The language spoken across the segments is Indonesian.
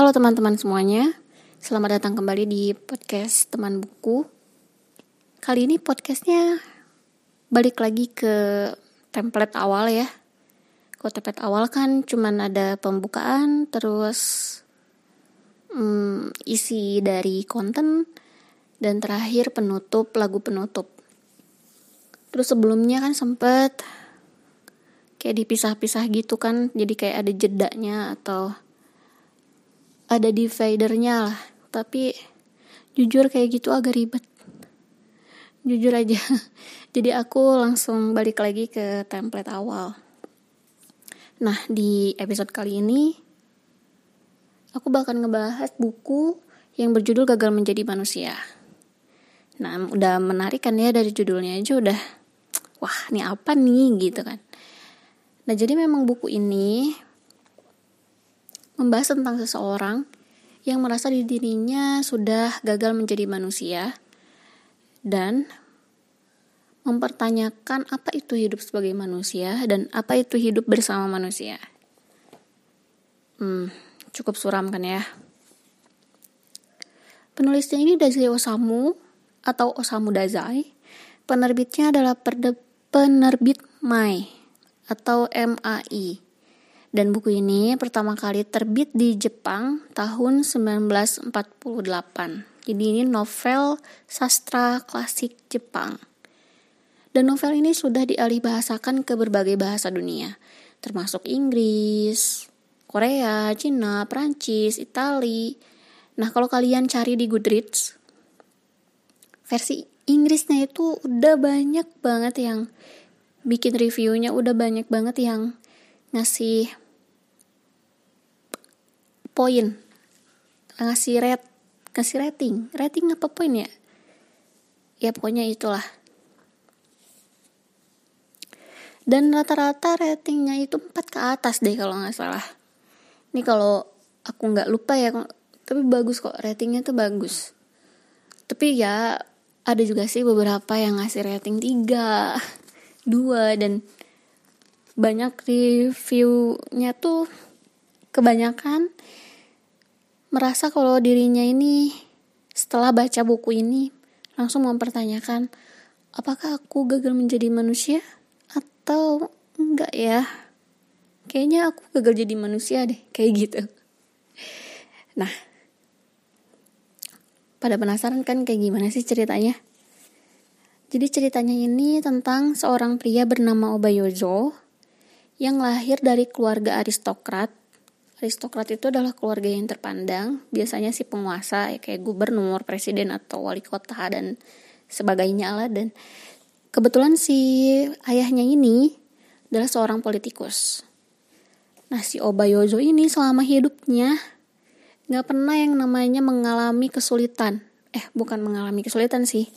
Halo teman-teman semuanya, selamat datang kembali di podcast teman buku. Kali ini podcastnya balik lagi ke template awal ya. Kalau template awal kan cuman ada pembukaan, terus hmm, isi dari konten, dan terakhir penutup, lagu penutup. Terus sebelumnya kan sempet kayak dipisah-pisah gitu kan, jadi kayak ada jedanya atau ada dividernya lah. Tapi jujur kayak gitu agak ribet. Jujur aja. Jadi aku langsung balik lagi ke template awal. Nah di episode kali ini aku bakal ngebahas buku yang berjudul gagal menjadi manusia. Nah udah menarik kan ya dari judulnya aja udah wah ini apa nih gitu kan. Nah jadi memang buku ini membahas tentang seseorang yang merasa di dirinya sudah gagal menjadi manusia dan mempertanyakan apa itu hidup sebagai manusia dan apa itu hidup bersama manusia. Hmm, cukup suram kan ya. Penulisnya ini Dazai Osamu atau Osamu Dazai. Penerbitnya adalah penerbit MAI atau MAI. Dan buku ini pertama kali terbit di Jepang tahun 1948. Jadi ini novel sastra klasik Jepang. Dan novel ini sudah dialih bahasakan ke berbagai bahasa dunia, termasuk Inggris, Korea, Cina, Prancis, Itali. Nah, kalau kalian cari di Goodreads, versi Inggrisnya itu udah banyak banget yang bikin reviewnya, udah banyak banget yang ngasih poin. Ngasih red ngasih rating. Rating apa poin ya? Ya pokoknya itulah. Dan rata-rata ratingnya itu 4 ke atas deh kalau nggak salah. Ini kalau aku nggak lupa ya tapi bagus kok ratingnya tuh bagus. Tapi ya ada juga sih beberapa yang ngasih rating 3 2 dan banyak reviewnya tuh kebanyakan merasa kalau dirinya ini setelah baca buku ini langsung mempertanyakan apakah aku gagal menjadi manusia atau enggak ya kayaknya aku gagal jadi manusia deh kayak gitu nah pada penasaran kan kayak gimana sih ceritanya jadi ceritanya ini tentang seorang pria bernama Obayozo yang lahir dari keluarga aristokrat. Aristokrat itu adalah keluarga yang terpandang, biasanya si penguasa ya kayak gubernur, presiden atau wali kota dan sebagainya lah dan kebetulan si ayahnya ini adalah seorang politikus. Nah si Obayozo ini selama hidupnya nggak pernah yang namanya mengalami kesulitan. Eh bukan mengalami kesulitan sih,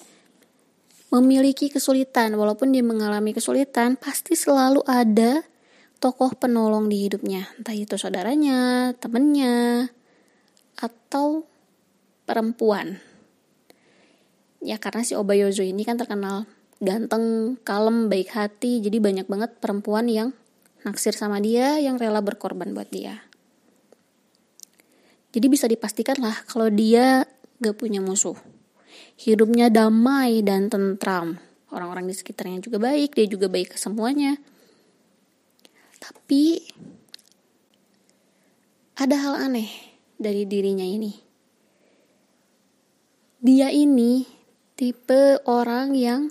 memiliki kesulitan. Walaupun dia mengalami kesulitan, pasti selalu ada tokoh penolong di hidupnya, entah itu saudaranya, temennya, atau perempuan. Ya karena si Obayozo ini kan terkenal ganteng, kalem, baik hati, jadi banyak banget perempuan yang naksir sama dia, yang rela berkorban buat dia. Jadi bisa dipastikan lah kalau dia gak punya musuh. Hidupnya damai dan tentram. Orang-orang di sekitarnya juga baik, dia juga baik ke semuanya tapi ada hal aneh dari dirinya ini. Dia ini tipe orang yang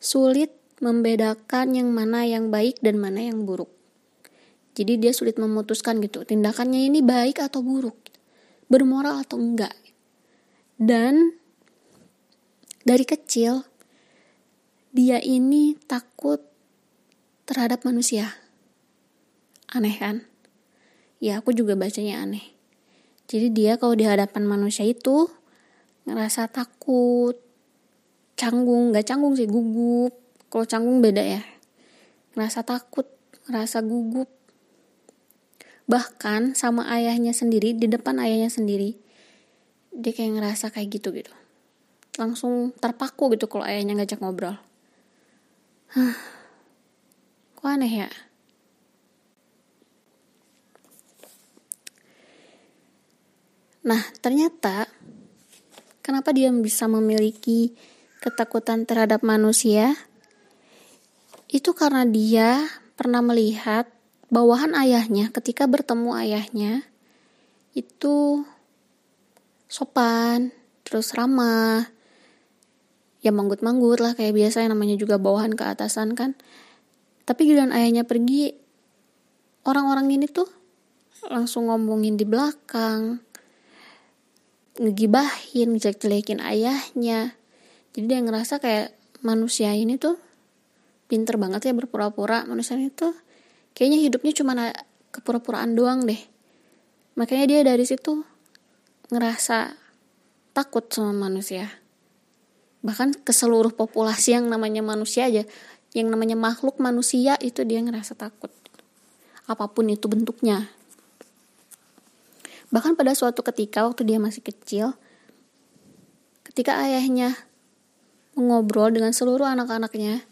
sulit membedakan yang mana yang baik dan mana yang buruk. Jadi dia sulit memutuskan gitu, tindakannya ini baik atau buruk, bermoral atau enggak. Dan dari kecil dia ini takut terhadap manusia Aneh kan? Ya aku juga bacanya aneh. Jadi dia kalau di hadapan manusia itu ngerasa takut, canggung, gak canggung sih, gugup. Kalau canggung beda ya. Ngerasa takut, ngerasa gugup. Bahkan sama ayahnya sendiri, di depan ayahnya sendiri, dia kayak ngerasa kayak gitu gitu. Langsung terpaku gitu kalau ayahnya ngajak ngobrol. Hah, kok aneh ya? Nah, ternyata kenapa dia bisa memiliki ketakutan terhadap manusia? Itu karena dia pernah melihat bawahan ayahnya ketika bertemu ayahnya itu sopan, terus ramah, ya manggut-manggut lah kayak biasa yang namanya juga bawahan ke atasan kan. Tapi giliran ayahnya pergi, orang-orang ini tuh langsung ngomongin di belakang, ngegibahin, jelek-jelekin ayahnya. Jadi dia ngerasa kayak manusia ini tuh pinter banget ya berpura-pura. Manusia ini tuh kayaknya hidupnya cuma kepura-puraan doang deh. Makanya dia dari situ ngerasa takut sama manusia. Bahkan ke seluruh populasi yang namanya manusia aja, yang namanya makhluk manusia itu dia ngerasa takut. Apa pun itu bentuknya. Bahkan pada suatu ketika waktu dia masih kecil, ketika ayahnya mengobrol dengan seluruh anak-anaknya,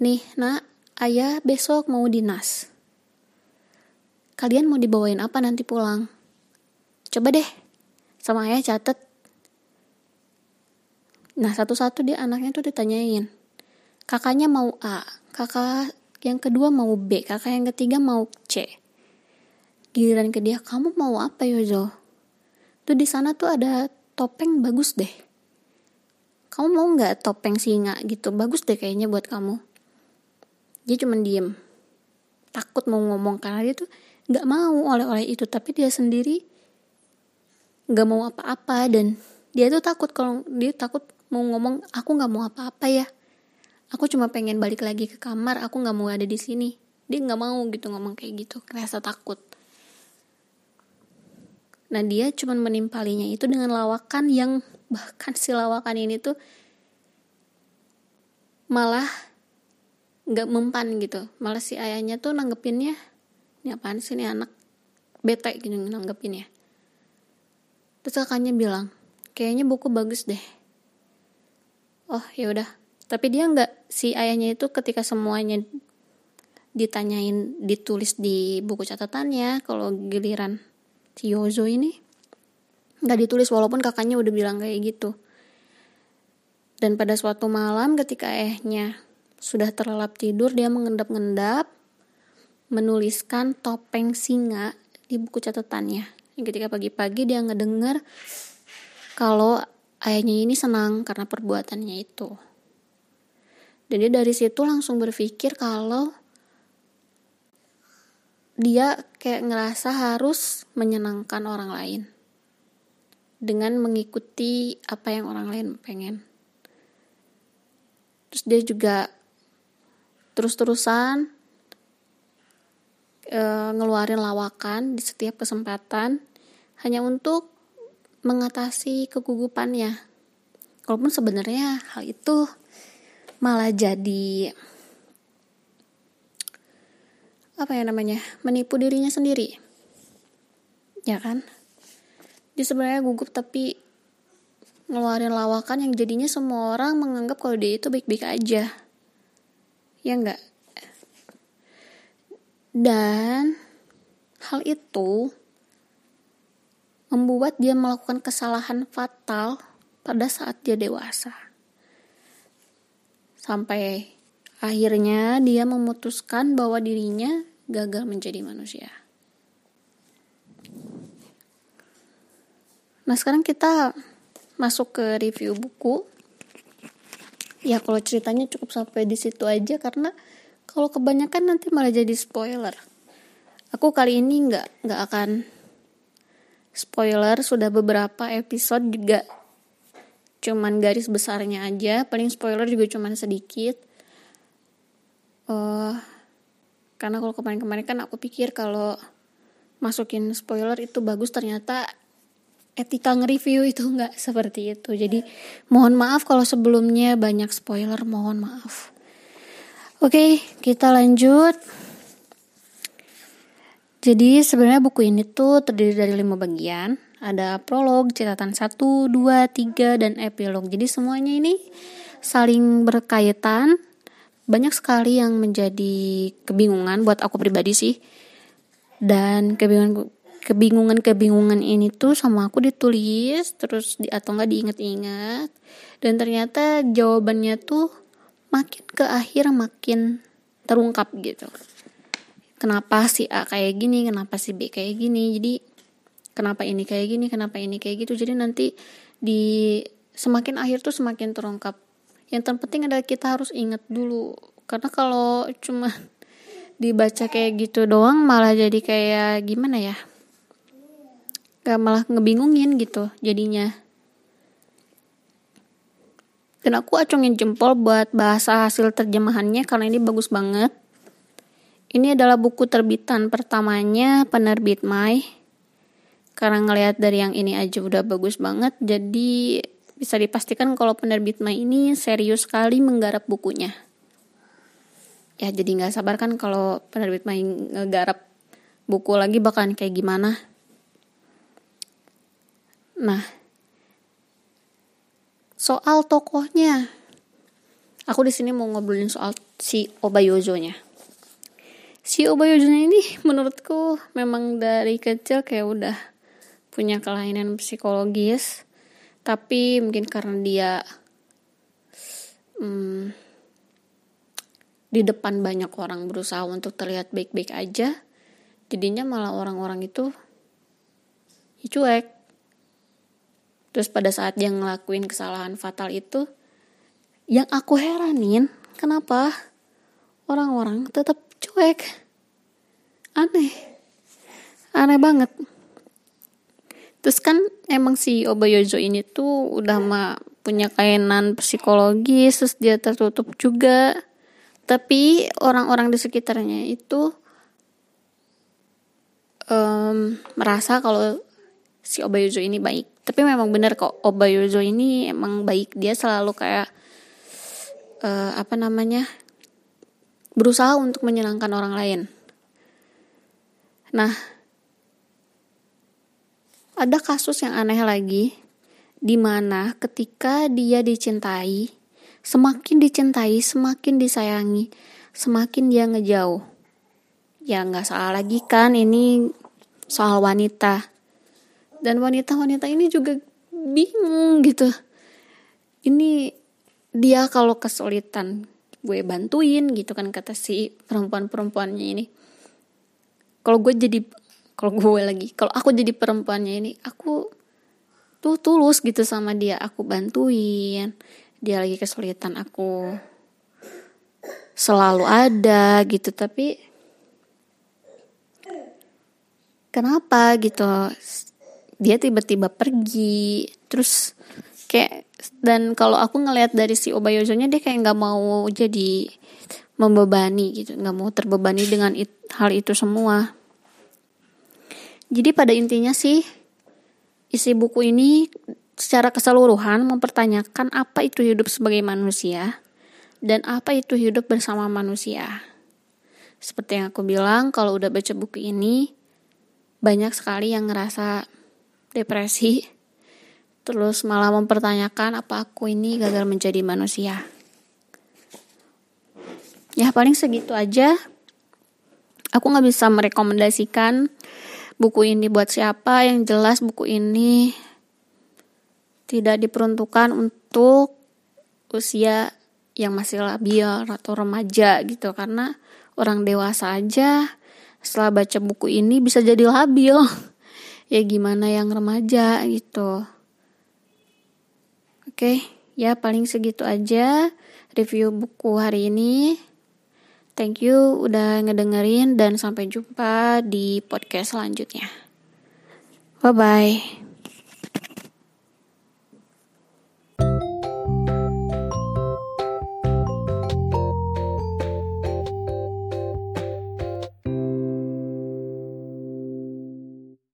nih nak, ayah besok mau dinas. Kalian mau dibawain apa nanti pulang? Coba deh, sama ayah catet. Nah satu-satu dia anaknya tuh ditanyain. Kakaknya mau A, kakak yang kedua mau B, kakak yang ketiga mau C giliran ke dia kamu mau apa Yozo tuh di sana tuh ada topeng bagus deh. Kamu mau nggak topeng singa gitu? Bagus deh kayaknya buat kamu. Dia cuma diem. Takut mau ngomong karena dia tuh nggak mau oleh-oleh itu tapi dia sendiri nggak mau apa-apa dan dia tuh takut kalau dia takut mau ngomong aku nggak mau apa-apa ya. Aku cuma pengen balik lagi ke kamar aku nggak mau ada di sini. Dia nggak mau gitu ngomong kayak gitu kerasa takut Nah dia cuma menimpalinya itu dengan lawakan yang bahkan si lawakan ini tuh malah nggak mempan gitu. Malah si ayahnya tuh nanggepinnya, ini apaan sih ini anak bete gitu nanggepinnya. Terus kakaknya bilang, kayaknya buku bagus deh. Oh ya udah. Tapi dia nggak si ayahnya itu ketika semuanya ditanyain ditulis di buku catatannya kalau giliran si Yozo ini nggak ditulis walaupun kakaknya udah bilang kayak gitu. Dan pada suatu malam ketika ayahnya sudah terlelap tidur dia mengendap-endap menuliskan topeng singa di buku catatannya. Ketika pagi-pagi dia ngedenger kalau ayahnya ini senang karena perbuatannya itu. Dan dia dari situ langsung berpikir kalau dia kayak ngerasa harus menyenangkan orang lain dengan mengikuti apa yang orang lain pengen. Terus dia juga terus-terusan e, ngeluarin lawakan di setiap kesempatan hanya untuk mengatasi kegugupannya. Walaupun sebenarnya hal itu malah jadi apa ya namanya menipu dirinya sendiri. Ya kan? Dia sebenarnya gugup tapi ngeluarin lawakan yang jadinya semua orang menganggap kalau dia itu baik-baik aja. Ya enggak dan hal itu membuat dia melakukan kesalahan fatal pada saat dia dewasa. Sampai Akhirnya dia memutuskan bahwa dirinya gagal menjadi manusia. Nah sekarang kita masuk ke review buku. Ya kalau ceritanya cukup sampai di situ aja karena kalau kebanyakan nanti malah jadi spoiler. Aku kali ini nggak nggak akan spoiler sudah beberapa episode juga cuman garis besarnya aja paling spoiler juga cuman sedikit uh, karena kalau kemarin-kemarin kan aku pikir kalau masukin spoiler itu bagus ternyata etika nge-review itu nggak seperti itu. Jadi mohon maaf kalau sebelumnya banyak spoiler mohon maaf. Oke kita lanjut. Jadi sebenarnya buku ini tuh terdiri dari lima bagian. Ada prolog, catatan 1, 2, 3, dan epilog. Jadi semuanya ini saling berkaitan banyak sekali yang menjadi kebingungan buat aku pribadi sih. Dan kebingungan kebingungan-kebingungan ini tuh sama aku ditulis terus di atau enggak diingat-ingat. Dan ternyata jawabannya tuh makin ke akhir makin terungkap gitu. Kenapa si A kayak gini kenapa si B kayak gini? Jadi kenapa ini kayak gini kenapa ini kayak gitu? Jadi nanti di semakin akhir tuh semakin terungkap yang terpenting adalah kita harus ingat dulu. Karena kalau cuma dibaca kayak gitu doang malah jadi kayak gimana ya? Gak malah ngebingungin gitu jadinya. Dan aku acungin jempol buat bahasa hasil terjemahannya karena ini bagus banget. Ini adalah buku terbitan pertamanya penerbit Mai. Karena ngelihat dari yang ini aja udah bagus banget jadi bisa dipastikan kalau penerbit Mai ini serius sekali menggarap bukunya. Ya jadi nggak sabar kan kalau penerbit main ngegarap buku lagi bakalan kayak gimana? Nah soal tokohnya. Aku di sini mau ngobrolin soal si Obayozo-nya si Obayozo-nya ini menurutku memang dari kecil kayak udah punya kelainan psikologis tapi mungkin karena dia hmm, di depan banyak orang berusaha untuk terlihat baik-baik aja jadinya malah orang-orang itu ya cuek. Terus pada saat dia ngelakuin kesalahan fatal itu yang aku heranin kenapa? Orang-orang tetap cuek. Aneh. Aneh banget terus kan emang si Obayojo ini tuh udah mah punya kainan psikologis terus dia tertutup juga. Tapi orang-orang di sekitarnya itu um, merasa kalau si Obayozo ini baik. Tapi memang benar kok Obayozo ini emang baik. Dia selalu kayak uh, apa namanya berusaha untuk menyenangkan orang lain. Nah ada kasus yang aneh lagi di mana ketika dia dicintai Semakin dicintai, semakin disayangi, semakin dia ngejauh. Ya nggak salah lagi kan ini soal wanita. Dan wanita-wanita ini juga bingung gitu. Ini dia kalau kesulitan gue bantuin gitu kan kata si perempuan-perempuannya ini. Kalau gue jadi kalau gue lagi kalau aku jadi perempuannya ini aku tuh tulus gitu sama dia aku bantuin. Dia lagi kesulitan aku selalu ada gitu tapi kenapa gitu? Dia tiba-tiba pergi terus kayak dan kalau aku ngelihat dari si Obayozonya dia kayak nggak mau jadi membebani gitu nggak mau terbebani dengan it, hal itu semua jadi pada intinya sih isi buku ini secara keseluruhan mempertanyakan apa itu hidup sebagai manusia dan apa itu hidup bersama manusia. Seperti yang aku bilang, kalau udah baca buku ini, banyak sekali yang ngerasa depresi, terus malah mempertanyakan apa aku ini gagal menjadi manusia. Ya paling segitu aja. Aku gak bisa merekomendasikan buku ini buat siapa. Yang jelas buku ini tidak diperuntukkan untuk usia yang masih labil atau remaja gitu. Karena orang dewasa aja setelah baca buku ini bisa jadi labil. Ya gimana yang remaja gitu. Oke ya paling segitu aja review buku hari ini thank you udah ngedengerin dan sampai jumpa di podcast selanjutnya. Bye bye